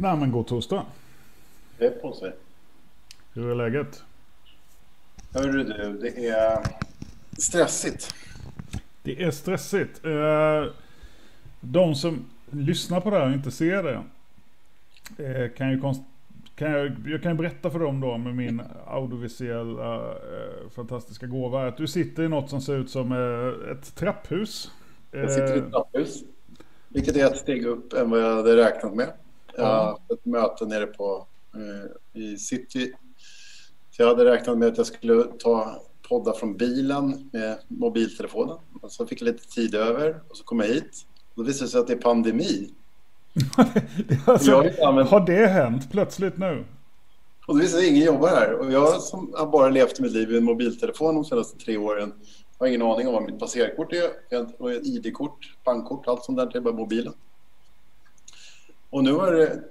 Nej men god torsdag. Det är på sig. Hur är läget? Hörru du, det är stressigt. Det är stressigt. Eh, De som lyssnar på det här och inte ser det. eh, Kan ju konst- kan jag, jag kan berätta för dem då med min audiovisuella eh, fantastiska gåva. Att du sitter i något som ser ut som ett trapphus. Jag sitter i ett trapphus. Vilket är ett steg upp än vad jag hade räknat med. Jag haft ett möte nere på, eh, i city. Så jag hade räknat med att jag skulle ta podda från bilen med mobiltelefonen. Och så fick jag lite tid över och så kom jag hit. Då visade det sig att det är pandemi. alltså, Jag använt- Har det hänt plötsligt nu? Och det visade sig att ingen jobbar här. Och jag som har bara levt mitt liv med en mobiltelefon de senaste tre åren har ingen aning om vad mitt passerkort är. ID-kort, bankkort, allt sånt där till bara mobilen. Och nu är det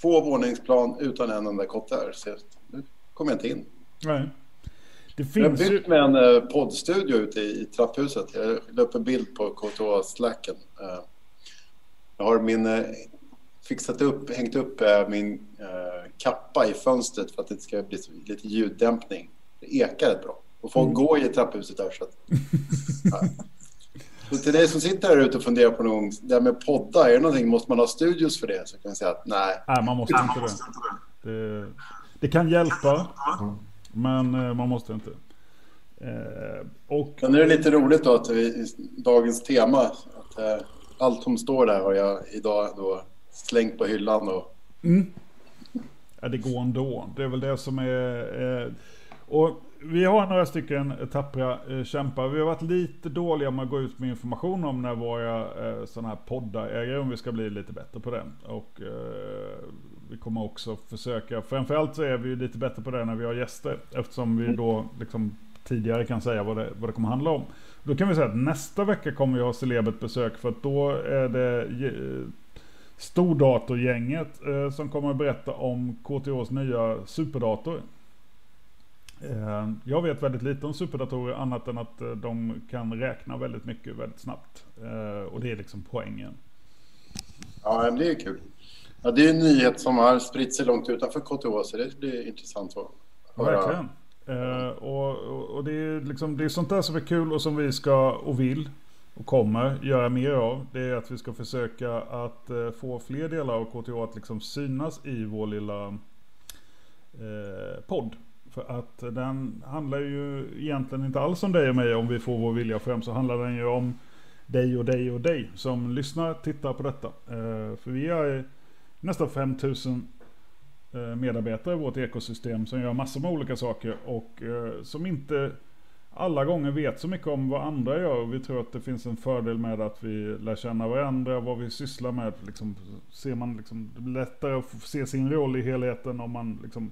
två våningsplan utan en enda kotte här. Så nu kommer jag inte in. Nej. Det Jag har finns byggt med en eh, poddstudio ute i, trapphuset. Jag la upp en bild på KTH-slacken. Eh, jag har min, eh, fixat upp, hängt upp min kappa i fönstret för att det ska bli lite ljuddämpning. Det ekar rätt bra. Och folk Mm. går i trapphuset där. Så, att, ja. Så till dig som sitter här ute och funderar på någon, det här med podda, är det någonting, måste man ha studios för det? Så kan jag säga att nej. Nej, man måste inte det. det. Det kan hjälpa, men eh, man måste inte. Eh, Och Sen är det lite roligt då att vi, dagens tema, att eh, allt som står där har jag idag då slängt på hyllan och ja, det går ändå. Det är väl det som är... Eh, och vi har några stycken tappra eh, kämpar. Vi har varit lite dåliga med att gå ut med information om när våra eh, sådana här poddar äger om vi ska bli lite bättre på det. Och eh, vi kommer också försöka, framförallt så är vi lite bättre på det när vi har gäster. Eftersom vi då liksom tidigare kan säga vad det, vad det kommer handla om. Då kan vi säga att nästa vecka kommer vi ha celebert besök för att då är det eh, Stordatorgänget eh, som kommer att berätta om KTHs nya superdator. Eh, jag vet väldigt lite om superdatorer annat än att eh, de kan räkna väldigt mycket väldigt snabbt. Eh, och det är liksom poängen. ja, men det är kul. Ja, det är en nyhet som har spritt sig långt utanför KTH så det blir intressant att höra. Verkligen. Eh, och, och, och det, är liksom, det är sånt där som är kul och som vi ska och vill och kommer göra mer av. Det är att vi ska försöka att eh, få fler delar av KTH att liksom synas i vår lilla eh, podd. För att den handlar ju egentligen inte alls om dig och mig om vi får vår vilja fram. Så handlar den ju om dig och dig och dig som lyssnar, tittar på detta. Eh, för vi är nästan 5000 eh, medarbetare i vårt ekosystem som gör massor med olika saker och eh, som inte alla gånger vet så mycket om vad andra gör. Och vi tror att det finns en fördel med att vi lär känna varandra, vad vi sysslar med. Liksom, ser man liksom, det blir lättare att se sin roll i helheten om man liksom,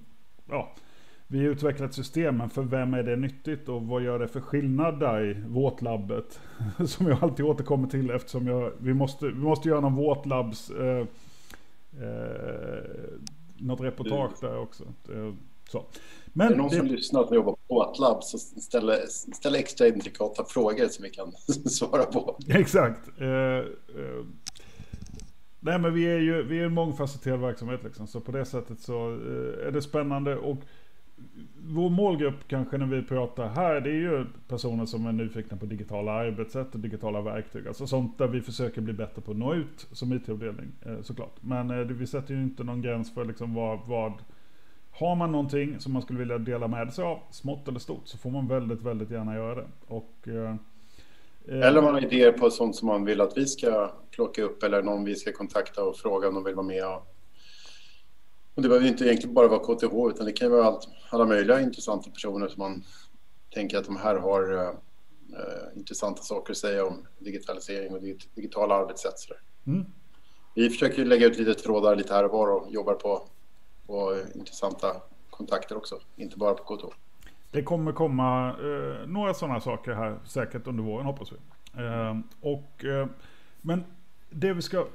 ja. Vi utvecklar ett system, men för vem är det nyttigt och vad gör det för skillnad där i våtlabbet? Som jag alltid återkommer till eftersom jag, vi, måste, vi måste göra någon våtlabbs... Eh, eh, något reportage där också. Eh, Så. Är Men det någon det- som lyssnar som jobbar på Båtlab så ställ, ställ extra intrikata frågor som vi kan svara på. Exakt. Eh, eh, nej men vi är ju vi är en mångfacetterad verksamhet liksom. Så på det sättet så eh, är det spännande. Och vår målgrupp kanske när vi pratar här. Det är ju personer som är nyfikna på digitala arbetssätt och digitala verktyg. Alltså sånt där vi försöker bli bättre på att nå ut som IT-avdelning eh, såklart. Men eh, vi sätter ju inte någon gräns för liksom vad, vad har man någonting som man skulle vilja dela med sig av, smått eller stort, så får man väldigt, väldigt gärna göra det. Och, eh, Eller om man har idéer på sånt som man vill att vi ska plocka upp eller någon vi ska kontakta och fråga om de vill vara med. Och, och det behöver inte egentligen bara vara KTH utan det kan vara allt, alla möjliga intressanta personer som man tänker att de här har eh, intressanta saker att säga om digitalisering och dig- digitala arbetssätt. Mm. Vi försöker lägga ut lite trådar lite här och var och jobbar på, på intressanta kontakter också, inte bara på KTH. Det kommer komma eh, några sådana saker här säkert under våren hoppas vi. Eh, och, eh, men det vi ska...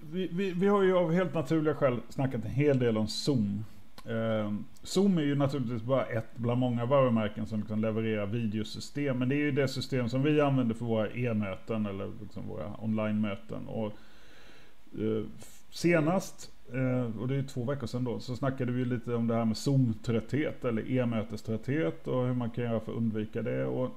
Vi, vi, vi har ju av helt naturliga skäl snackat en hel del om Zoom. Eh, Zoom är ju naturligtvis bara ett bland många varumärken som liksom levererar videosystem. Men det är ju det system som vi använder för våra e-möten eller liksom våra online-möten. Och, eh, senast eh, och det är två veckor sedan då, så snackade vi lite om det här med Zoom-trötthet eller e-möteströtthet och hur man kan göra för att undvika det. Och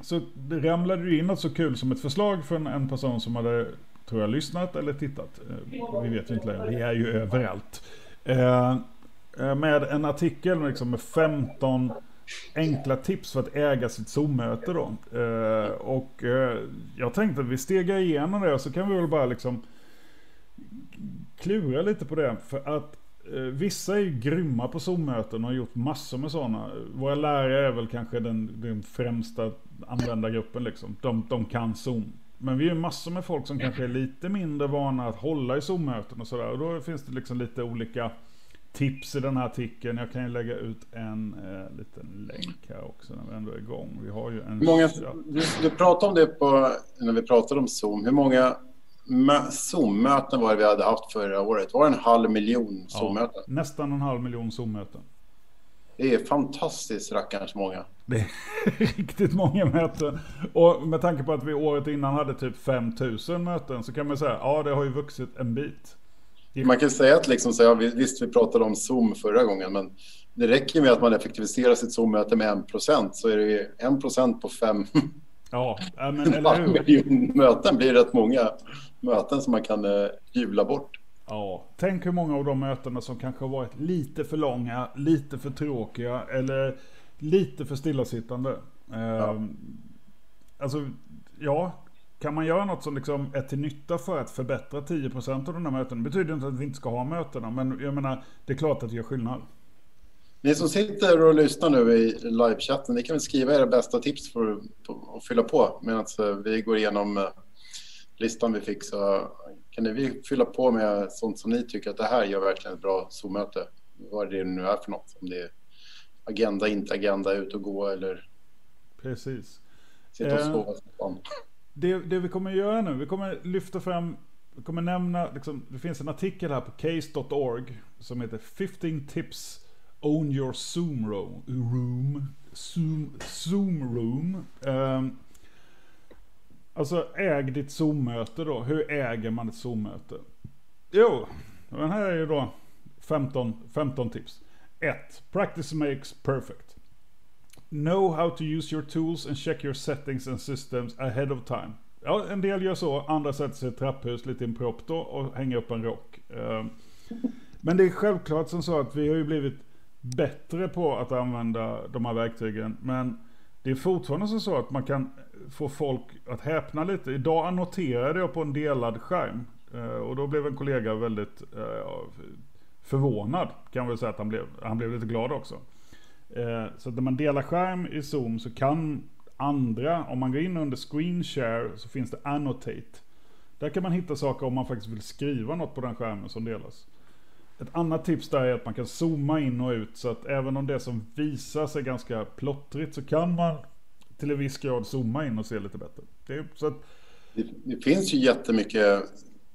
så det ramlade ju in något så kul som ett förslag från en person som hade, tror jag, lyssnat eller tittat. Eh, vi vet ju inte längre, vi är ju överallt. Eh, eh, med en artikel liksom med 15 enkla tips för att äga sitt Zoom-möte då. och jag tänkte att vi stegar igenom det och så kan vi väl bara liksom klura lite på det. För att vissa är ju grymma på Zoom-möten och har gjort massor med sådana. Våra lärare är väl kanske den, den främsta användargruppen liksom. De, de kan Zoom. Men vi är massor med folk som kanske är lite mindre vana att hålla i Zoom-möten och sådär. Och då finns det liksom lite olika tips i den här artikeln. Jag kan ju lägga ut en eh, liten länk här också när vi ändå är igång. Vi har ju en... Många, du, du pratade om det på, när vi pratade om Zoom. Hur många Zoom-möten var det vi hade haft förra året. Var det en halv miljon Zoom-möten? Ja, nästan en halv miljon Zoom-möten. Det är fantastiskt rackarns många. Det är riktigt många möten. Och med tanke på att vi året innan hade typ 5000 möten så kan man säga ja det har ju vuxit en bit. Man kan säga att liksom, så, visst vi pratade om Zoom förra gången men det räcker med att man effektiviserar sitt Zoom-möte med 1% så är det 1% på 5 Ja, men eller hur? möten blir rätt många möten som man kan eh, jubla bort. Ja, tänk hur många av de mötena som kanske har varit lite för långa, lite för tråkiga eller lite för stillasittande. Ja. Ehm, alltså, ja, kan man göra något som liksom är till nytta för att förbättra 10% av de här mötena, det betyder inte att vi inte ska ha mötena, men jag menar, det är klart att det gör skillnad. Ni som sitter och lyssnar nu i livechatten, ni kan väl skriva era bästa tips för att fylla på medan eh, vi går igenom eh, listan vi fick. Så kan ni fylla på med sånt som ni tycker att det här gör verkligen ett bra Zoom-möte. Vad det nu är för något. Om det är agenda, inte agenda, ut och gå eller Precis. sitta och sova. Eh, det, det vi kommer göra nu, vi kommer lyfta fram vi kommer nämna, liksom, det finns en artikel här på case.org som heter 15 tips Own your Zoom room. Zoom, zoom room. Um, alltså äg ditt Zoom-möte då. Hur äger man ett Zoom-möte? Jo, den här är ju då 15, 15 tips. 1. Practice makes perfect. Know how to use your tools and check your settings and systems ahead of time. Ja, en del gör så, andra sätter sig i ett trapphus lite impropt då och hänger upp en rock. Um, men det är självklart som så att vi har ju blivit bättre på att använda de här verktygen. Men det är fortfarande så att man kan få folk att häpna lite. Idag annoterade jag på en delad skärm. Eh, och då blev en kollega väldigt eh, förvånad. Kan väl säga att han blev. Han blev lite glad också. Eh, så att när man delar skärm i Zoom så kan andra, om man går in under screen share så finns det annotate. Där kan man hitta saker om man faktiskt vill skriva något på den skärmen som delas. Ett annat tips där är att man kan zooma in och ut så att även om det som visas är ganska plottrigt så kan man till en viss grad zooma in och se lite bättre. Det, så att... det, det finns ju jättemycket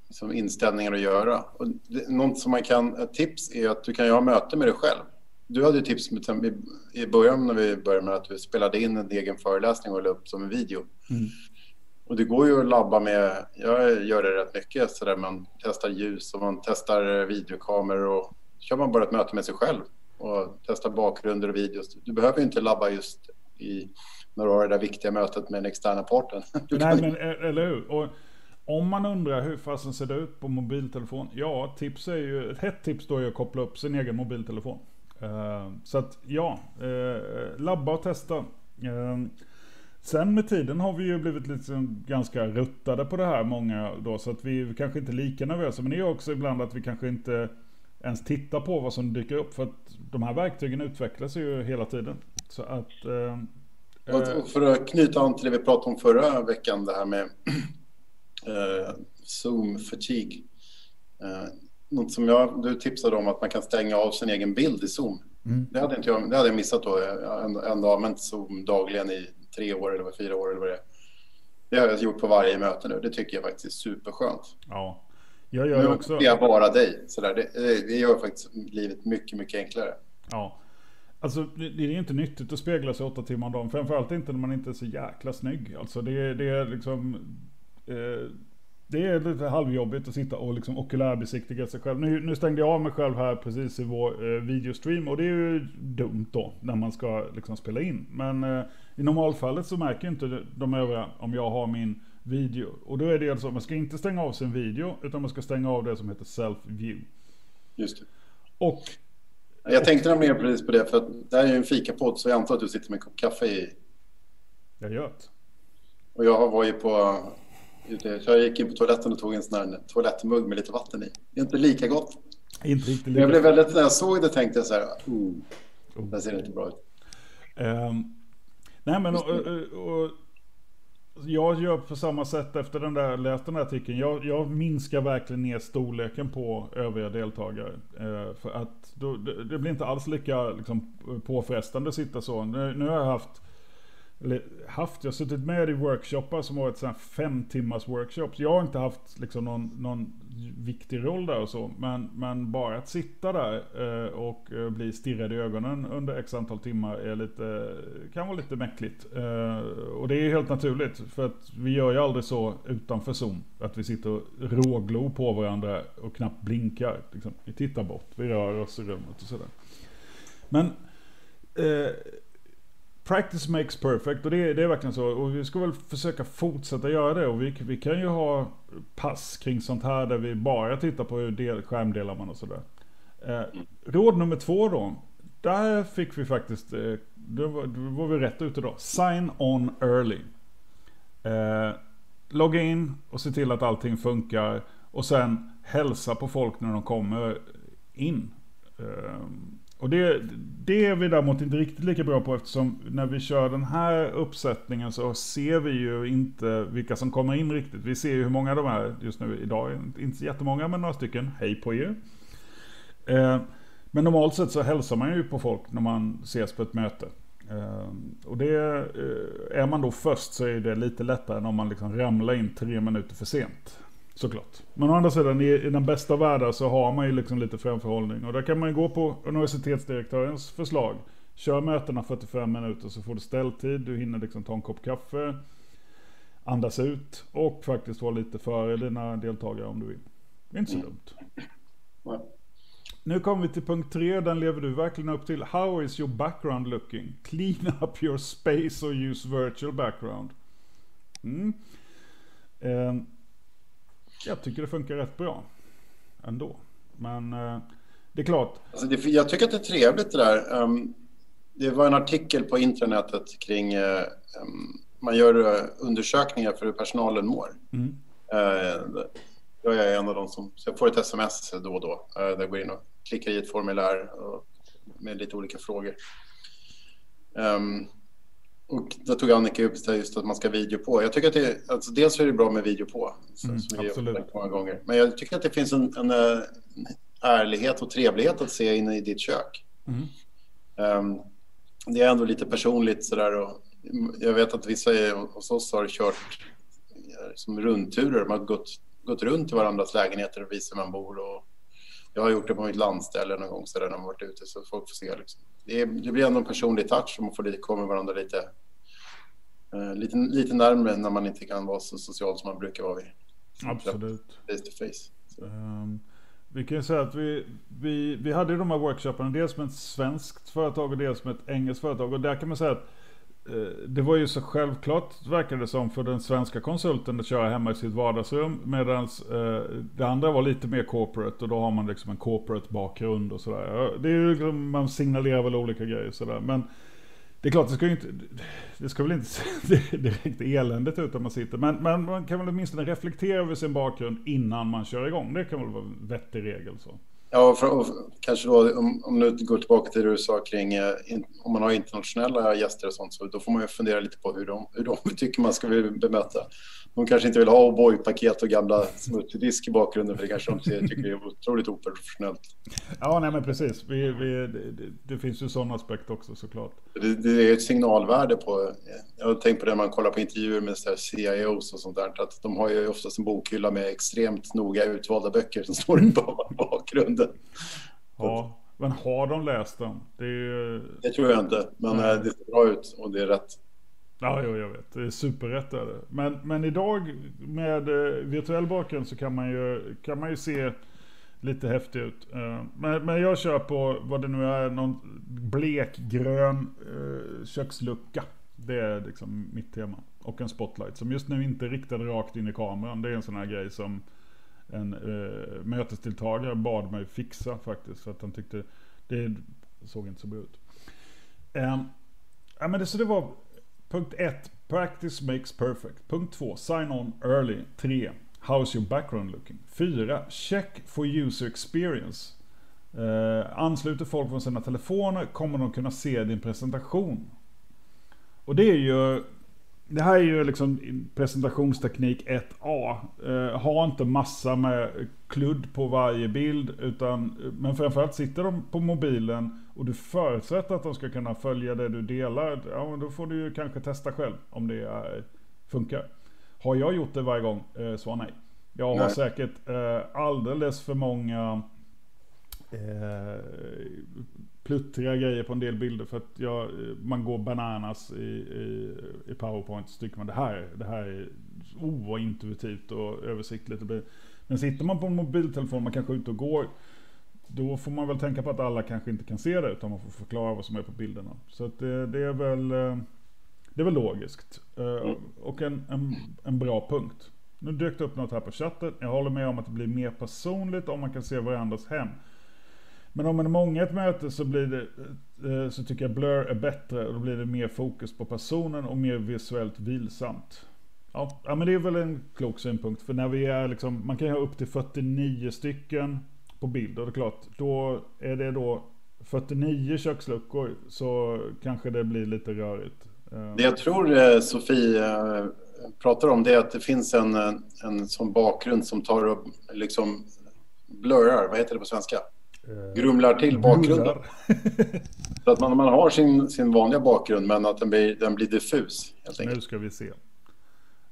som inställningar att göra. Och det, något som man kan, ett tips är att du kan ha möte med dig själv. Du hade ju tips med, i början när vi började med att du spelade in en egen föreläsning och la upp som en video. Mm. Och det går ju att labba med, jag gör det rätt mycket sådär, man testar ljus och man testar videokameror och kör man bara ett möte med sig själv och testar bakgrunder och videos. Du behöver ju inte labba just i när du har det där viktiga mötet med den externa parten. Nej, men e- eller hur? Och om man undrar hur fasen ser det ut på mobiltelefon? Ja, tips är ju, ett hett tips då är att koppla upp sin egen mobiltelefon. Uh, så att ja, uh, labba och testa. Uh, Sen med tiden har vi ju blivit liksom ganska ruttade på det här många då så att vi kanske inte är lika nervösa. Men det är också ibland att vi kanske inte ens tittar på vad som dyker upp för att de här verktygen utvecklas ju hela tiden. Så att... Och för att knyta an till det vi pratade om förra veckan, det här med eh, Zoom fatigue. Eh, något som jag, du tipsade om att man kan stänga av sin egen bild i Zoom. Mm. Det, hade inte jag, det hade jag missat då. Jag har ändå, ändå använt Zoom dagligen i tre år eller fyra år eller vad det är. Det har jag gjort på varje möte nu. Det tycker jag faktiskt är superskönt. Ja, jag gör nu också. Nu jag bara dig. Så Det, det gör faktiskt livet mycket, mycket enklare. Ja. Alltså det, är inte nyttigt att spegla sig åtta timmar om dagen. Framförallt inte när man inte är så jäkla snygg. Alltså det, det är liksom... Eh, det är lite halvjobbigt att sitta och liksom okulärbesiktiga sig själv. Nu, nu stängde jag av mig själv här precis i vår eh, videostream och det är ju dumt då när man ska liksom spela in. Men eh, i normalfallet så märker inte de övriga om jag har min video. Och då är det alltså, man ska inte stänga av sin video utan man ska stänga av det som heter self-view. Just det. Och... Jag tänkte nämligen precis på det för det här är ju en fikapodd så jag antar att du sitter med en kopp kaffe i. Jag gör det. Och jag var ju på så jag gick in på toaletten och tog en sån här toalettmugg med lite vatten i. Det är inte lika gott. Inte riktigt lika. Jag blev väldigt, när jag såg det tänkte jag så här, oh, det ser inte bra ut. Um, nej men och, och, och, jag gör på samma sätt efter den där, läst den där artikeln. Jag, jag minskar verkligen ner storleken på övriga deltagare. Eh, för att då, det, det, blir inte alls lika liksom, påfrestande att sitta så. Nu, nu har jag haft eller haft, jag har suttit med i workshoppar som varit sådana fem timmars workshops. Jag har inte haft liksom någon, någon viktig roll där och så. Men, men bara att sitta där eh, och eh, bli stirrad i ögonen under x antal timmar är lite, kan vara lite mäckligt. Eh, och det är helt naturligt. För att vi gör ju aldrig så utanför Zoom. Att vi sitter och råglor på varandra och knappt blinkar. Liksom. Vi tittar bort, vi rör oss i rummet och sådär. Men eh, Practice makes perfect och det, det, är verkligen så. Och vi ska väl försöka fortsätta göra det. Och vi, vi kan ju ha pass kring sånt här där vi bara tittar på hur del, skärmdelar man och sådär. Eh, råd nummer två då. Där fick vi faktiskt, eh, då, var, då var vi rätt ute då. Sign on early. Eh, logga in och se till att allting funkar. Och sen hälsa på folk när de kommer in. Eh, och det, det är vi däremot inte riktigt lika bra på eftersom när vi kör den här uppsättningen så ser vi ju inte vilka som kommer in riktigt. Vi ser ju hur många de är just nu idag. Inte så jättemånga men några stycken. Hej på er. Eh, men normalt sett så hälsar man ju på folk när man ses på ett möte. Eh, och det, eh, är man då först så är det lite lättare än om man liksom ramlar in tre minuter för sent. Såklart. Men å andra sidan, i, i den bästa världen så har man ju liksom lite framförhållning. Och där kan man ju gå på universitetsdirektörens förslag. Kör mötena 45 minuter så får du ställtid, du hinner liksom ta en kopp kaffe, andas ut och faktiskt vara lite före dina deltagare om du vill. Det är inte så mm. dumt. Nu kommer vi till punkt tre, den lever du verkligen upp till. How is your background looking? Clean up your space or use virtual background. Mm. Um, jag tycker det funkar rätt bra ändå. Men eh, det är klart. Alltså det, jag tycker att det är trevligt det där. Um, det var en artikel på internetet kring uh, um, man gör uh, undersökningar för hur personalen mår. Mm. Jag är en av dem som så jag får ett sms då och då där jag går in och klickar i ett formulär med lite olika frågor. Um, och då tog Annika upp just att man ska video på. Jag tycker att det, alltså dels är det bra med video på, mm, som vi har många gånger. Men jag tycker att det finns en, en, en, ärlighet och trevlighet att se inne i ditt kök. Mm. Um, det är ändå lite personligt sådär. Och jag vet att vissa hos oss har kört eh, som rundturer. Man har gått, gått runt i varandras lägenheter och visat hur man bor. Och jag har gjort det på mitt landställe någon gång så där när man varit ute så folk får se. Liksom. Det, är, det, blir ändå en personlig touch och man får lite, komma varandra lite, eh, lite, lite närmare när man inte kan vara så social som man brukar vara vid. Absolut. Face to face. Um, vi kan ju säga att vi, vi, vi hade de här workshopparna dels med ett svenskt företag och dels med ett engelskt företag. Och där kan man säga att Eh, det var ju så självklart verkade det som för den svenska konsulten att köra hemma i sitt vardagsrum. Medan eh, det andra var lite mer corporate och då har man liksom en corporate bakgrund och sådär. Det är ju, liksom, man signalerar väl olika grejer sådär. Men det är klart, det ska ju inte, det ska väl inte se direkt eländigt ut om man sitter. Men, men man kan väl åtminstone reflektera över sin bakgrund innan man kör igång. Det kan väl vara en vettig regel så. Ja, för, och kanske då om, om du går tillbaka till det du sa kring eh, in, om man har internationella gäster och sånt så då får man ju fundera lite på hur de, hur de tycker man ska bemöta. De kanske inte vill ha O'boy-paket och gamla smutdisk i bakgrunden för det kanske de tycker är otroligt oprofessionellt. Ja, nej men precis. Vi, vi, det, det, finns ju sådana aspekter också såklart. Det, det är ett signalvärde på, jag har tänkt på det när man kollar på intervjuer med CIOs och sånt där, att de har ju oftast en bokhylla med extremt noga utvalda böcker som står i bakgrunden. Ja, men har de läst dem? Det, det tror jag inte, men ja. Eh, det ser bra ut och det är rätt Ja, jo, jag vet. Det är superrätt är det. Men, men idag med eh, virtuell bakgrund så kan man ju, kan man ju se lite häftig ut. Eh, men, men jag kör på vad det nu är, någon blekgrön kökslucka. Det är liksom mitt tema. Och en spotlight som just nu inte är riktad rakt in i kameran. Det är en sån här grej som en eh, mötesdeltagare bad mig fixa faktiskt. För att han tyckte det såg inte så bra ut. Eh, ja, men det, så det var punkt 1. Practice makes perfect. Punkt 2. Sign on early. 3. How's your background looking? 4. Check for user experience. Eh, ansluter folk från sina telefoner kommer de kunna se din presentation. Och det är ju det här är ju liksom presentationsteknik 1A. Eh, ha inte massa med kludd på varje bild. Utan, men framförallt sitter de på mobilen och du förutsätter att de ska kunna följa det du delar. Ja, då får du ju kanske testa själv om det är, funkar. Har jag gjort det varje gång? Eh, svar nej. Jag har nej. säkert eh, alldeles för många eh, pluttriga grejer på en del bilder för att jag, man går bananas i, i, i powerpoint så tycker man det här, det här är ointuitivt och översiktligt. Men sitter man på en mobiltelefon, man kanske är ute och går, då får man väl tänka på att alla kanske inte kan se det utan man får förklara vad som är på bilderna. Så att det, det är väl eh, det är väl logiskt. Eh, mm. Och en, en, en bra punkt. Nu dök det upp något här på chatten. Jag håller med om att det blir mer personligt om man kan se varandras hem. Men om man är många i ett möte så, blir det, eh, så tycker jag Blur är bättre. Och då blir det mer fokus på personen och mer visuellt vilsamt. Ja, ja men det är väl en klok synpunkt. För när vi är liksom, man kan ju ha upp till 49 stycken på bild. Och det är klart, då är det då 49 köksluckor så kanske det blir lite rörigt. Eh. Det jag tror eh, Sofie pratar om det är att det finns en, en sån bakgrund som tar upp, liksom blurrar, vad heter det på svenska? Eh, grumlar till bakgrunden. så att man, man har sin, sin vanliga bakgrund men att den blir, den blir diffus. Helt enkelt. Nu ska vi se.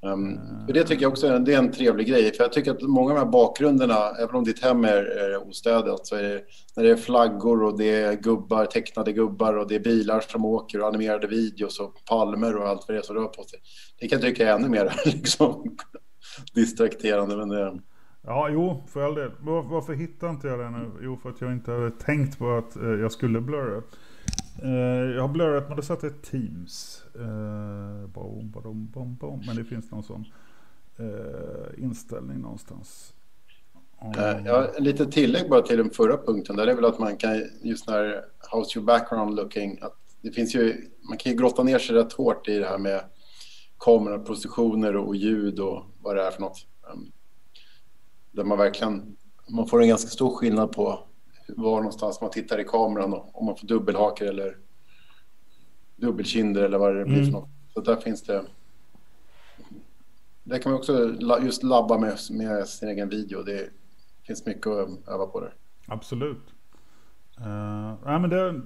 Um, för det tycker jag också är, det är en trevlig grej. För jag tycker att många av de här bakgrunderna, även om ditt hem är, är ostädat, så är det när det är flaggor och det är gubbar, tecknade gubbar och det är bilar som åker och animerade videos och palmer och allt vad det är som rör på sig. Det kan jag tycka är ännu mer liksom, distrakterande. Men det, Ja, jo, för all del. Var, varför hittar inte jag den nu? Jo, för att jag inte hade tänkt på att eh, jag skulle blurra. Eh, jag har blurrat, men det satt ett Teams. Eh, bom, bom, bom, bom. Men det finns någon sån eh, inställning någonstans. Um, ja, lite tillägg bara till den förra punkten. Där är väl att man kan, just när How's your background looking? Att det finns ju, man kan ju grotta ner sig rätt hårt i det här med kamerapositioner och ljud och vad det är för något. Um, där man verkligen man får en ganska stor skillnad på var någonstans man tittar i kameran och om man får dubbelhakar eller dubbelkinder eller vad det blir mm. för något. Så där finns det. Där kan man också just labba med, med sin egen video. Det finns mycket att öva på där. Absolut. Uh, ja, men det är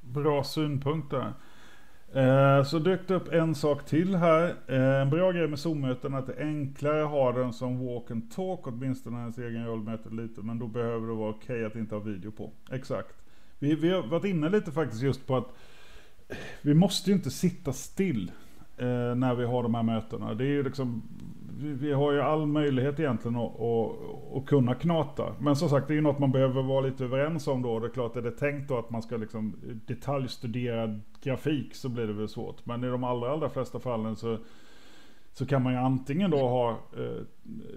bra synpunkt där. Eh, så dök det upp en sak till här. Eh, en bra grej med Zoom-möten är att det är enklare att ha den som walk and talk, åtminstone när ens egen roll mäter lite. Men då behöver det vara okej okay att inte ha video på. Exakt. Vi, vi har varit inne lite faktiskt just på att vi måste ju inte sitta still eh, när vi har de här mötena. Det är ju liksom vi har ju all möjlighet egentligen att, att, att, kunna knata. Men som sagt, det är ju något man behöver vara lite överens om då. Det är klart, är det tänkt då att man ska liksom detaljstudera grafik så blir det väl svårt. Men i de allra, allra flesta fallen så, så kan man ju antingen då ha eh,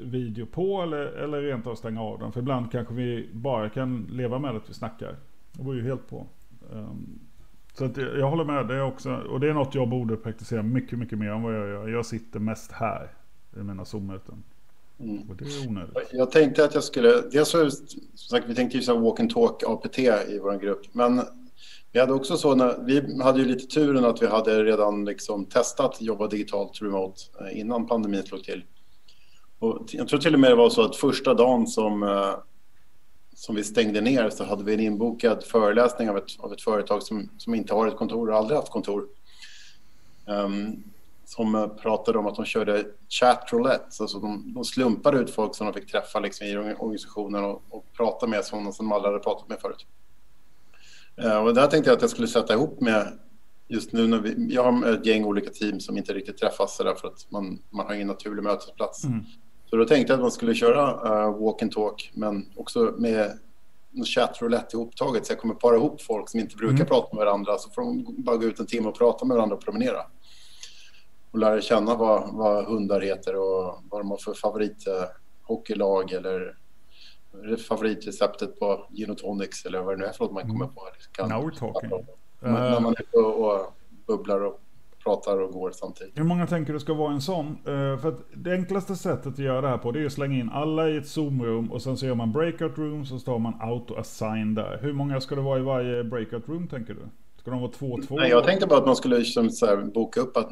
video på eller, eller rent av stänga av den. För ibland kanske vi bara kan leva med att vi snackar. Det beror ju helt på. Um, så att jag håller med, det också, och det är något jag borde praktisera mycket, mycket mer än vad jag gör. Jag sitter mest här i mina Zoom-möten. Mm. Och det är onödigt. Jag tänkte att jag skulle, dels så, som sagt, vi tänkte ju så walk and talk APT i vår grupp, men vi hade också så, när, vi hade ju lite turen att vi hade redan liksom testat jobba digitalt remote eh, innan pandemin slog till. Och jag tror till och med det var så att första dagen som, eh, som vi stängde ner så hade vi en inbokad föreläsning av ett, av ett företag som, som inte har ett kontor och aldrig haft kontor. Um, som eh, pratade om att de körde chat roulette. Alltså de, de slumpade ut folk som de fick träffa liksom i organisationen och, och prata med sådana som de aldrig hade pratat med förut. Uh, och där tänkte jag att jag skulle sätta ihop med just nu när vi, jag har ett gäng olika team som inte riktigt träffas så för att man, man har ingen naturlig mötesplats. Mm. Så då tänkte jag att man skulle köra uh, walk and talk men också med chattroulette ihoptaget så jag kommer para ihop folk som inte brukar mm. prata med varandra så får de bara gå ut en timme och prata med varandra och promenera. Och lära känna vad, vad hundar heter och vad de har för favorithockeylag uh, eller favoritreceptet på gin och tonics eller vad det nu är för något man kommer mm. på. Kan Now we're talking. När man är på och bubblar och pratar och går samtidigt. Hur många tänker du ska vara en sån? Uh, för det enklaste sättet att göra det här på det är att slänga in alla i ett zoom-room och sen så gör man breakout rooms och så tar man auto-assign där. Hur många ska det vara i varje breakout room tänker du? Ska de vara två två? Nej, jag tänkte bara att man skulle liksom så här, boka upp att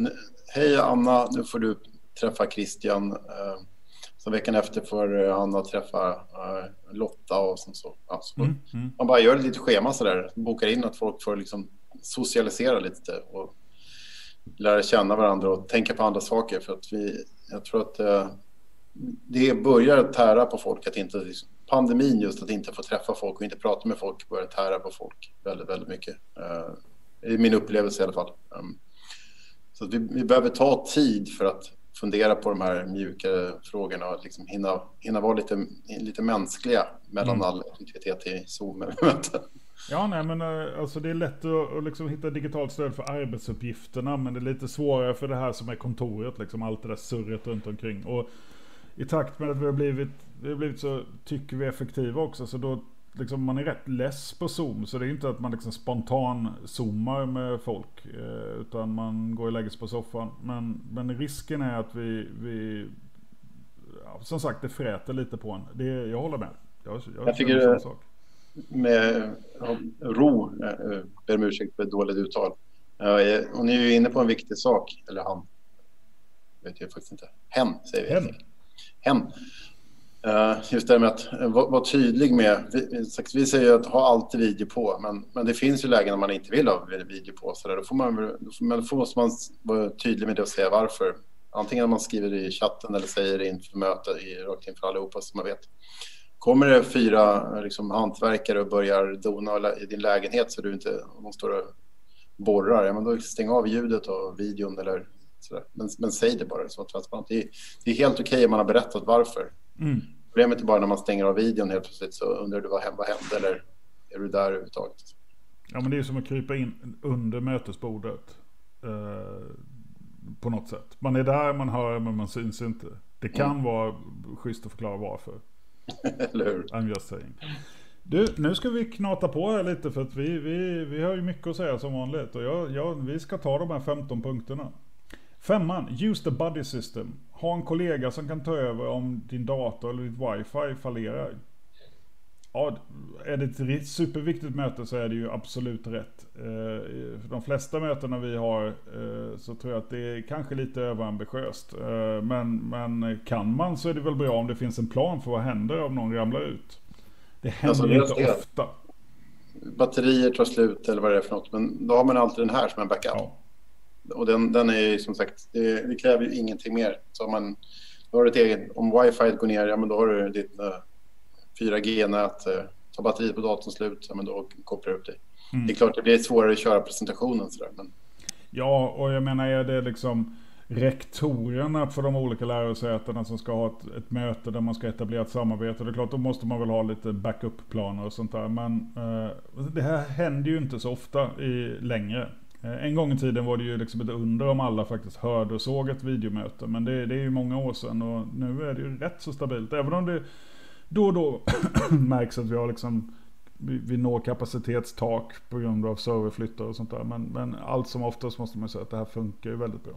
hej Anna, nu får du träffa Christian. Uh, så veckan efter får eh, Anna träffa uh, Lotta och sen så. Alltså, mm, mm. Man bara gör ett litet schema så där. Bokar in att folk får liksom socialisera lite och lära känna varandra och tänka på andra saker. För att vi, jag tror att uh, det börjar tära på folk att inte, liksom, pandemin just att inte få träffa folk och inte prata med folk börjar tära på folk väldigt, väldigt mycket. Det är min upplevelse i alla fall. Um, så vi, vi behöver ta tid för att fundera på de här mjuka frågorna och liksom hinna, hinna vara lite, lite mänskliga mellan mm. all aktivitet i Zoom-möten. Ja, nej, men eh, alltså det är lätt att, att liksom hitta digitalt stöd för arbetsuppgifterna, men det är lite svårare för det här som är kontoret, liksom allt det där surret runt omkring. Och i takt med att vi har blivit, vi har blivit så, tycker vi, effektiva också, så då liksom, man är rätt less på Zoom. Så det är inte att man liksom spontan zoomar med folk. Eh, utan man går och lägger sig på soffan. Men, men risken är att vi, vi ja, som sagt det fräter lite på en. Det, jag håller med. Jag, jag, jag tycker det, sak. med ja, ro, eh, eh, ber om ursäkt för ett dåligt uttal. Och ni är ju inne på en viktig sak, eller han. Vet jag faktiskt inte. Hen säger vi. Hen hem. Eh, just det med att eh, vara, tydlig med, vi, säger att ha alltid video på, men, men det finns ju lägen när man inte vill ha video på. Så där. Då, får man, då, men då måste man vara tydlig med det och säga varför. Antingen när man skriver det i chatten eller säger det inför möte, rakt inför allihopa så man vet. Kommer det fyra eh, liksom, hantverkare och börjar dona i din lägenhet så du inte, de står och borrar, ja, men då stäng av ljudet och videon eller sådär. Men, men säg det bara så transparent. Det är, det är helt okej okay om man har berättat varför. Mm. Problemet är bara när man stänger av videon helt plötsligt så undrar du vad, vad hände eller är du där överhuvudtaget? Ja men det är som att krypa in under mötesbordet. Eh, på något sätt. Man är där, man hör men man syns inte. Det kan mm. vara schysst att förklara varför. Eller hur? I'm just saying. Du, nu ska vi knata på här lite för att vi, vi, vi har ju mycket att säga som vanligt. Och jag, jag, vi ska ta de här 15 punkterna. Femman, use the buddy system. Ha en kollega som kan ta över om din dator eller ditt wifi fallerar. Ja, är det ett superviktigt möte så är det ju absolut rätt. Eh, de flesta mötena vi har eh, så tror jag att det är kanske lite överambitiöst. Eh, men, men kan man så är det väl bra om det finns en plan för vad händer om någon ramlar ut. Det händer alltså, inte ofta. Batterier tar slut eller vad det är för något. Men då har man alltid den här som en backup. Ja och den, den är ju som sagt, det, det, kräver ju ingenting mer. Så om man då har ett eget, om wifi går ner, ja men då har du ditt uh, eh, 4G-nät, uh, tar batteriet på datorn slut, ja men då kopplar du upp dig. Mm. Det är klart det blir svårare att köra presentationen sådär. Men... Ja, och jag menar är det liksom rektorerna för de olika lärosätena som ska ha ett, ett, möte där man ska etablera ett samarbete. Det är klart, då måste man väl ha lite backup-planer och sånt där. Men eh, det här händer ju inte så ofta i, längre. Eh, en gång i tiden var det ju liksom ett under om alla faktiskt hörde och såg ett videomöte. Men det, det är ju många år sedan och nu är det ju rätt så stabilt. Även om det då och då märks att vi har liksom vi når kapacitetstak på grund av serverflyttar och sånt där. Men, men allt som oftast måste man säga att det här funkar ju väldigt bra.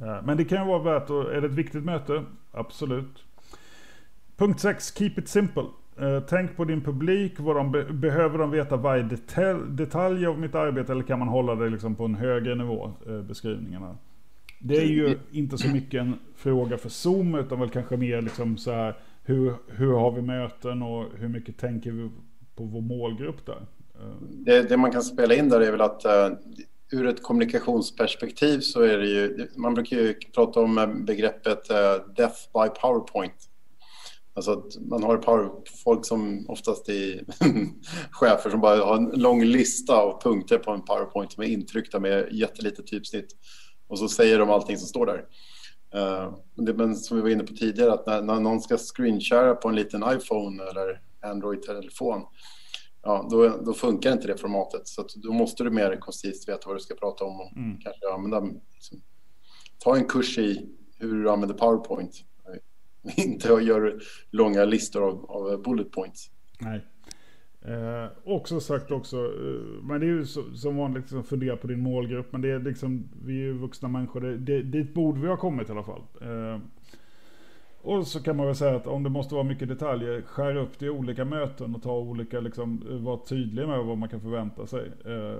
Eh, men det kan ju vara värt att, är det ett viktigt möte? Absolut. Punkt 6, keep it simple. Eh, tänk på din publik. Vad de be behöver de veta varje detalj, detalj av mitt arbete eller kan man hålla det liksom på en högre nivå, eh, beskrivningarna? Det är ju inte så mycket en fråga för Zoom utan väl kanske mer liksom så här hur, hur har vi möten och hur mycket tänker vi på vår målgrupp där? Eh. Det, det man kan spela in där är väl att uh, ur ett kommunikationsperspektiv så är det ju, man brukar ju prata om begreppet uh, death by powerpoint. Alltså att man har power, folk som oftast är chefer som bara har en lång lista av punkter på en powerpoint som är intryckta med jättelite typsnitt. Och så säger de allting som står där. Det, men som vi var inne på tidigare, att när, när någon ska screenshara på en liten iPhone eller Android-telefon, ja, då, då, funkar inte det formatet. Så då måste du mer koncist veta vad du ska prata om och mm. kanske använda, liksom, ta en kurs i hur du använder PowerPoint. Inte gör långa listor av, av bullet points. Nej. Eh, också sagt också, eh, men det är ju så, som vanligt liksom fundera på din målgrupp. Men det är liksom, vi är ju vuxna människor. Det, det, dit borde vi ha kommit i alla fall. Eh, och så kan man väl säga att om det måste vara mycket detaljer, skär upp det i olika möten och ta olika, liksom, eh, var tydlig med vad man kan förvänta sig. Eh,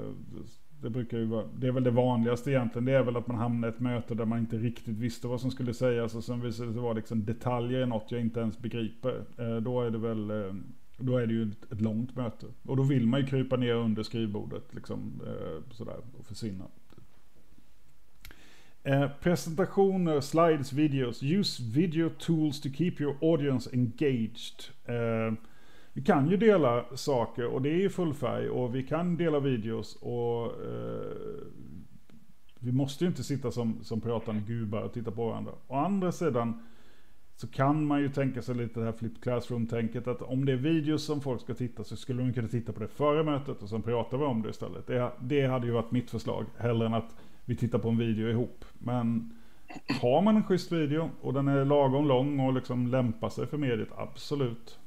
det brukar ju vara, det är väl det vanligaste egentligen. Det är väl att man hamnar i ett möte där man inte riktigt visste vad som skulle sägas och sen visar det sig vara liksom detaljer i något jag inte ens begriper. Eh, då är det väl, eh, då är det ju ett, långt möte. Och då vill man ju krypa ner under skrivbordet liksom eh, sådär och försvinna. presentationer, slides, videos. Use video tools to keep your audience engaged. Vi kan ju dela saker och det är ju full färg och vi kan dela videos och eh, vi måste ju inte sitta som, som pratande gubbar och titta på varandra. Å andra sidan så kan man ju tänka sig lite det här flip classroom-tänket att om det är videos som folk ska titta så skulle de kunna titta på det före mötet och sen pratar vi om det istället. Det, det hade ju varit mitt förslag, hellre än att vi tittar på en video ihop. Men har man en schysst video och den är lagom lång och liksom lämpar sig för mediet, absolut.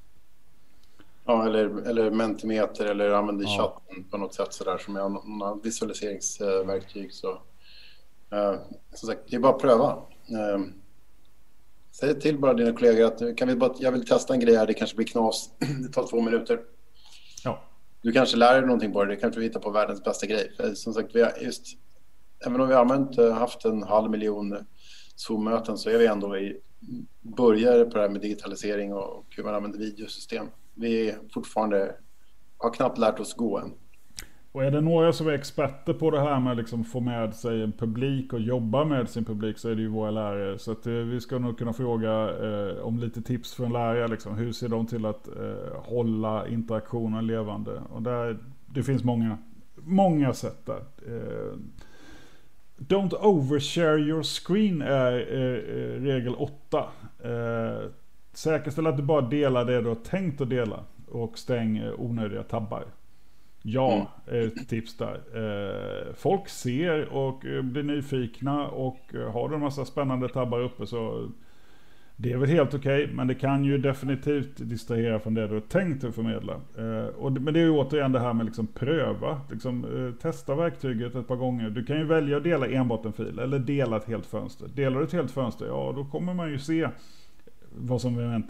Ja, eller, eller Mentimeter eller använder ja. chatten på något sätt sådär som är några visualiseringsverktyg. Så, eh, som sagt, det är bara att pröva. Eh, säg till bara dina kollegor att kan vi bara, jag vill testa en grej här, det kanske blir knas. det tar två minuter. Ja. Du kanske lär dig någonting på det, det kanske hittar på världens bästa grej. För som sagt, vi har just, även om vi har använt, eh, haft en halv miljon Zoom-möten så är vi ändå i börjare på det här med digitalisering och hur man använder videosystem vi fortfarande har knappt lärt oss gå än. Och är det några som är experter på det här med att liksom få med sig en publik och jobba med sin publik så är det ju våra lärare. Så att, eh, vi ska nog kunna fråga eh, om lite tips från lärare. Liksom. Hur ser de till att eh, hålla interaktionen levande? Och där, det finns många, många sätt där. Eh, don't overshare your screen är eh, eh regel 8. Säkerställ att du bara delar det du har tänkt att dela. Och stäng eh, onödiga tabbar. Ja, mm. ett tips där. Eh, folk ser och eh, blir nyfikna och har du en massa spännande tabbar uppe så det är väl helt okej, okay, men det kan ju definitivt distrahera från det du har tänkt att förmedla. men det är ju återigen det här med liksom pröva, liksom, testa verktyget ett par gånger. Du kan ju välja att dela enbart en fil eller dela ett helt fönster. Delar du ett helt fönster, ja då kommer man ju se vad som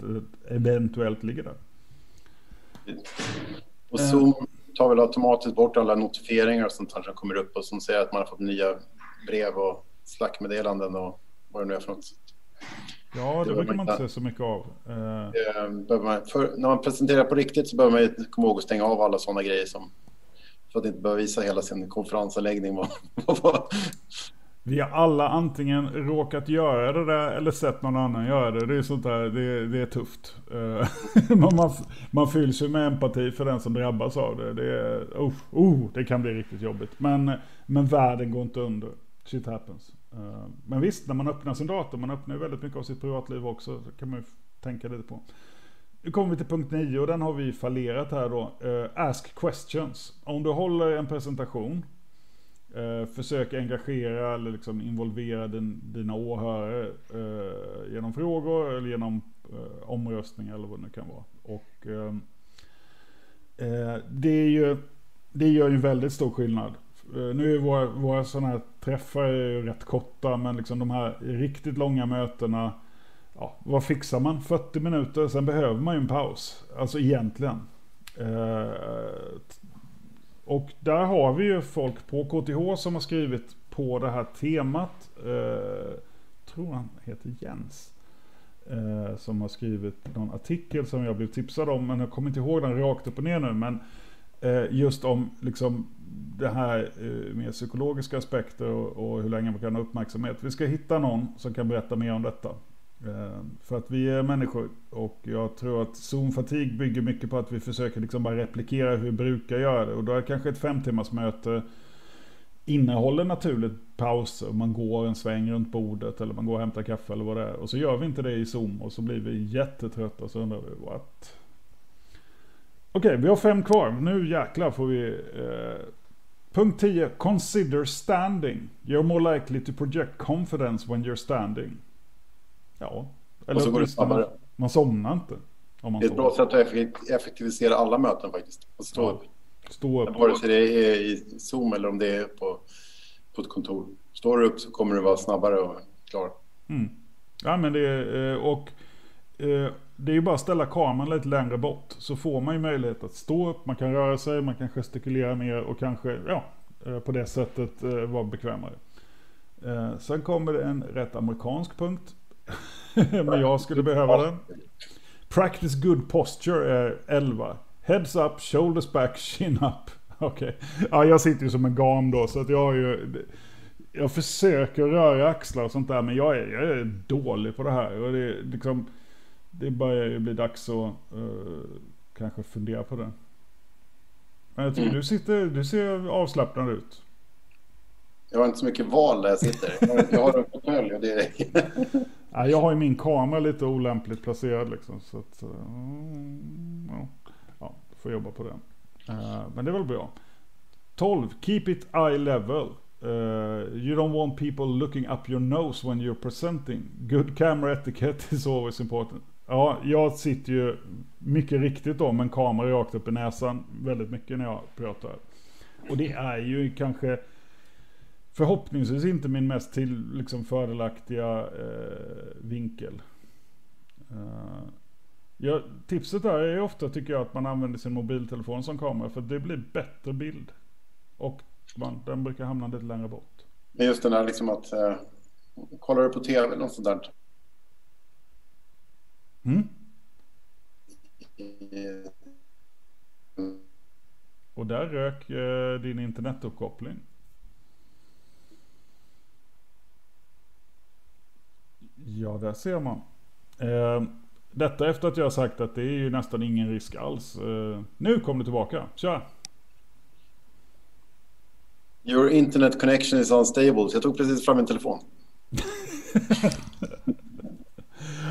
eventuellt ligger där. Och Zoom tar väl automatiskt bort alla notifieringar och sånt som kommer upp och som säger att man har fått nya brev och slackmeddelanden och vad det nu är för något. Ja, det, det brukar man inte se så mycket av. Uh... Man, för, när man presenterar på riktigt så behöver man komma ihåg att stänga av alla sådana grejer som för att inte behöva visa hela sin konferensanläggning. Vi har alla antingen råkat göra det där eller sett någon annan göra det. Det är sånt där, det, det är tufft. Eh, man, man, man fylls ju med empati för den som drabbas av det. Det, är, oh, oh, det kan bli riktigt jobbigt. Men, men världen går inte under. Shit happens. Eh, men visst, när man öppnar sin dator, man öppnar ju väldigt mycket av sitt privatliv också. Så kan man ju tänka lite på. Nu kommer vi till punkt 9 och den har vi fallerat här då. Uh, ask questions. Om du håller en presentation Eh, försök engagera eller liksom involvera din, dina åhörare eh, genom frågor eller genom eh, omröstningar eller vad det nu kan vara. Och ehm, eh, det, är ju, det gör ju en väldigt stor skillnad. Eh, nu är våra, våra sådana här träffar ju rätt korta men liksom de här riktigt långa mötena Ja, vad fixar man? 40 minuter, sen behöver man ju en paus. Alltså egentligen. Eh, och där har vi ju folk på KTH som har skrivit på det här temat. Eh, tror han heter Jens. Eh, som har skrivit någon artikel som jag blev tipsad om. Men jag kommer inte ihåg den rakt upp och ner nu. Men eh, just om liksom det här eh, med psykologiska aspekter och, och, hur länge man kan ha uppmärksamhet. Vi ska hitta någon som kan berätta mer om detta. Eh, för att vi är människor och jag tror att Zoom-fatig bygger mycket på att vi försöker liksom bara replikera hur vi brukar göra det. Och då är kanske ett fem timmars möte innehåller naturligt pauser. Man går en sväng runt bordet eller man går och hämtar kaffe eller vad det är. Och så gör vi inte det i Zoom och så blir vi jättetrötta och så undrar vi what? Okej, okay, vi har fem kvar. Nu jäklar får vi... Eh, punkt 10. Consider standing. You're more likely to project confidence when you're standing. Ja. Eller och så går det snabbare. Man somnar inte. Om man det är ett bra sätt att effektivisera alla möten faktiskt. Att stå upp. Stå upp. Vare sig det är i Zoom eller om det är på, på ett kontor. Står du upp så kommer du vara snabbare och klar. Mm. Ja men det är, eh, och eh, det är ju bara att ställa kameran lite längre bort. Så får man ju möjlighet att stå upp, man kan röra sig, man kan gestikulera mer och kanske ja, eh, på det sättet vara bekvämare. Sen kommer det en rätt amerikansk punkt. men jag skulle behöva den. Practice good posture är 11. Heads up, shoulders back, chin up. Okej. Okay. Ja, jag sitter ju som en gam då så att jag har ju... Jag försöker röra axlar och sånt där men jag är, jag är dålig på det här. Och det, liksom, det börjar ju bli dags att uh, kanske fundera på det. Men jag tycker mm. du, sitter, du ser avslappnad ut. Jag har inte så mycket val där jag sitter. Jag har en fåtölj och det är ja, jag har ju min kamera lite olämpligt placerad liksom. Så att, eh, mm, ja, ja får jobba på det. Uh, eh, men det är väl bra. 12. Keep it eye level. Uh, you don't want people looking up your nose when you're presenting. Good camera etiquette is always important. Ja, jag sitter ju mycket riktigt då med en kamera rakt upp i näsan väldigt mycket när jag pratar. Och det är ju kanske förhoppningsvis inte min mest till, liksom fördelaktiga eh, vinkel. Uh, Ja, tipset där är ofta tycker jag att man använder sin mobiltelefon som kamera för det blir bättre bild. Och man, den brukar hamna lite längre bort. Men just den där liksom att eh, kollar du på tv eller något sånt där. Mm. Och där rök eh, din internetuppkoppling. Ja, där ser man. Eh, detta efter att jag har sagt att det är ju nästan ingen risk alls. Uh, nu kom du tillbaka. Kör! Your internet connection is unstable. Så jag tog precis fram min telefon.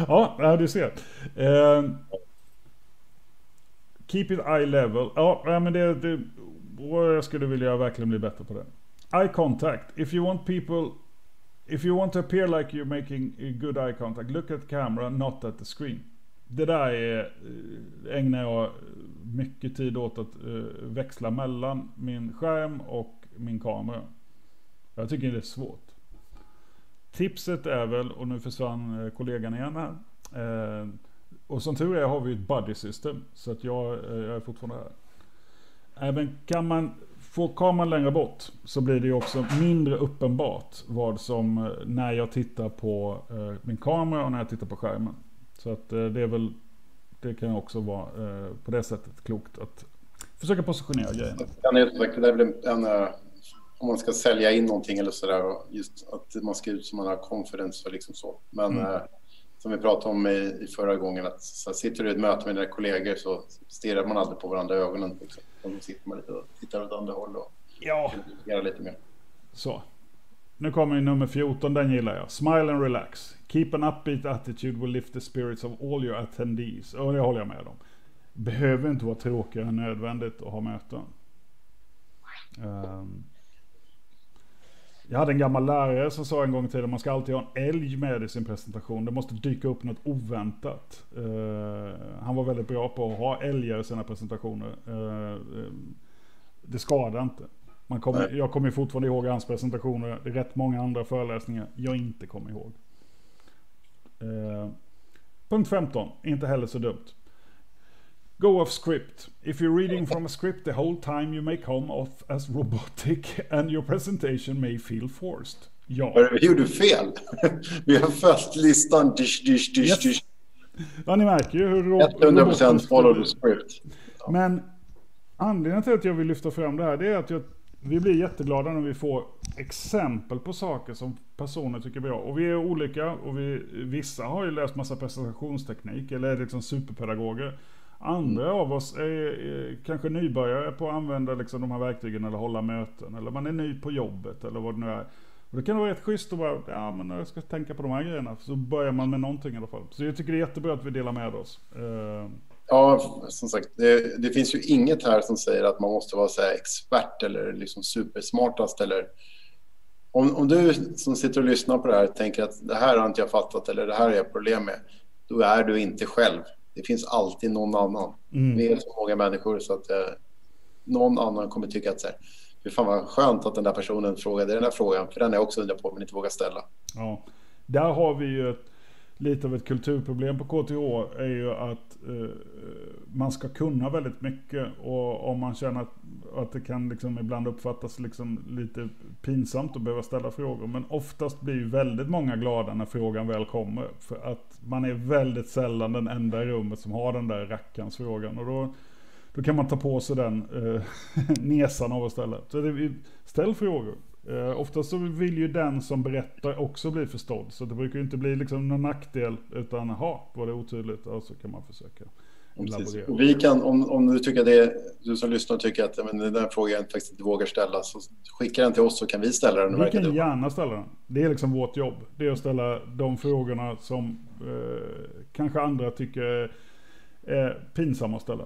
ja, du ser. Uh, keep it eye level. Ja, men det, det... Jag skulle vilja verkligen bli bättre på det. Eye contact. If you want people If you want to appear like you're making a good eye contact, look at the camera, not at the screen det där är, eh, ägnar jag mycket tid åt att uh, växla mellan min skärm och min kamera. Jag tycker det är svårt. Tipset är väl, och nu försvann eh, kollegan igen här. Uh, och som tur är har vi ett buddy system. Så att jag, uh, jag är fortfarande här. Även kan man få kameran längre bort så blir det ju också mindre uppenbart vad som, när jag tittar på min kamera och när jag tittar på skärmen. Så att eh, det är väl, det kan också vara eh, på det sättet klokt att försöka positionera grejerna. Det är väl en, om man ska sälja in någonting eller sådär, just att man ska ut som man har confidence och liksom så. Men mm. Som vi pratade om i, i förra gången, att så sitter du i ett möte med dina kollegor så stirrar man aldrig på varandra i ögonen. Liksom. Då sitter man lite och tittar åt andra håll och ja. lite mer. Så. Nu kommer nummer 14, den gillar jag. Smile and relax. Keep an upbeat attitude will lift the spirits of all your attendees. Och det håller jag med om. Behöver inte vara tråkigare än nödvändigt att ha möten. Um, jag hade en gammal lärare som sa en gång i tiden man ska alltid ha en älg med i sin presentation. Det måste dyka upp något oväntat. Uh, han var väldigt bra på att ha älgar i sina presentationer. Uh, det skadar inte. Man kommer, jag kommer fortfarande ihåg hans presentationer. Det är rätt många andra föreläsningar jag inte kommer ihåg. Eh, punkt 15, inte heller så dumt. Go off script. If you're reading from a script the whole time you may come off as robotic and your presentation may feel forced. Ja. Vi gjorde fel. Vi har följt listan. Dish, dish, dish, yes. dish. Ja, ni märker ju hur... 100% follow the script. Men anledningen till att jag vill lyfta fram det här det är att jag vi blir jätteglada när vi får exempel på saker som personer tycker bra. Och vi är olika och vi, vissa har ju läst massa presentationsteknik eller är liksom superpedagoger. Andra mm. av oss är, är, kanske nybörjare på att använda liksom de här verktygen eller hålla möten. Eller man är ny på jobbet eller vad det nu är. Och det kan vara rätt schysst att bara, ja men jag ska tänka på de här grejerna. Så börjar man med någonting i alla fall. Så jag tycker det är jättebra att vi delar med oss. Eh, ja, som sagt, det, det, finns ju inget här som säger att man måste vara så expert eller liksom supersmartast. Eller... Om, om du som sitter och lyssnar på det här tänker att det här har inte jag fattat eller det här har jag problem med, då är du inte själv. Det finns alltid någon annan. Mm. Vi är så många människor så att eh, någon annan kommer tycka att så här, det fan vad skönt att den där personen frågade den här frågan, för den har jag också undrat på men inte vågar ställa. Ja, där har vi ju ett lite av ett kulturproblem på KTH är ju att eh, man ska kunna väldigt mycket. Och om man känner att, att det kan liksom ibland uppfattas liksom lite pinsamt att behöva ställa frågor. Men oftast blir ju väldigt många glada när frågan väl kommer. För att man är väldigt sällan den enda i rummet som har den där rackarns frågan. Och då, då kan man ta på sig den eh, nesan av att ställa. Så det, ställ frågor. Uh, oftast så vill ju den som berättar också bli förstådd. Så det brukar ju inte bli liksom någon nackdel. Utan, jaha, var det otydligt? Och så kan man försöka Och vi kan, om, om du tycker det, du som lyssnar tycker att men den där frågan jag faktiskt inte vågar ställa, så skicka den till oss så kan vi ställa den. Vi kan du. gärna ställa den. Det är liksom vårt jobb. Det är att ställa de frågorna som eh, kanske andra tycker är pinsamma att ställa.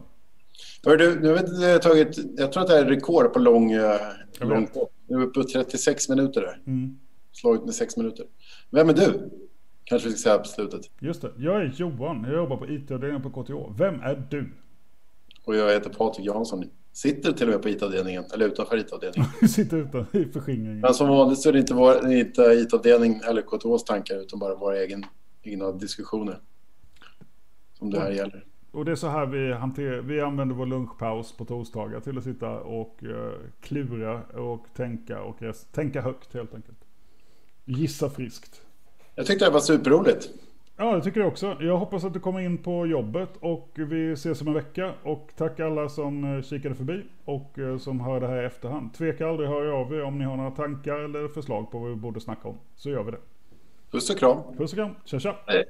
Hör du, nu har vi tagit, jag tror att det är rekord på lång, eh, lång Nu är vi uppe på 36 minuter där. Mm. Slagit med 6 minuter. Vem är du? Kanske vi ska säga på slutet. Just det. Jag är Johan. Jag jobbar på IT-avdelningen på KTH. Vem är du? Och jag heter Patrik Jansson. Sitter till och med på IT-avdelningen, eller utanför IT-avdelningen. Sitter utan i förskingringen. Men som vanligt så är det inte, inte IT-avdelning eller KTHs tankar utan bara våra egen, egna diskussioner. Som det här gäller. Och det är så här vi hanterar, vi använder vår lunchpaus på torsdagar till att sitta och uh, klura och tänka och rest, tänka högt helt enkelt. Gissa friskt. Jag tyckte det var superroligt. Ja, det tycker jag också. Jag hoppas att du kommer in på jobbet och vi ses om en vecka. Och tack alla som eh, kikade förbi och uh, som hör det här i efterhand. Tveka aldrig höra av er om ni har några tankar eller förslag på vad vi borde snacka om. Så gör vi det. Puss och kram. Puss och kram. Tja tja. Hej.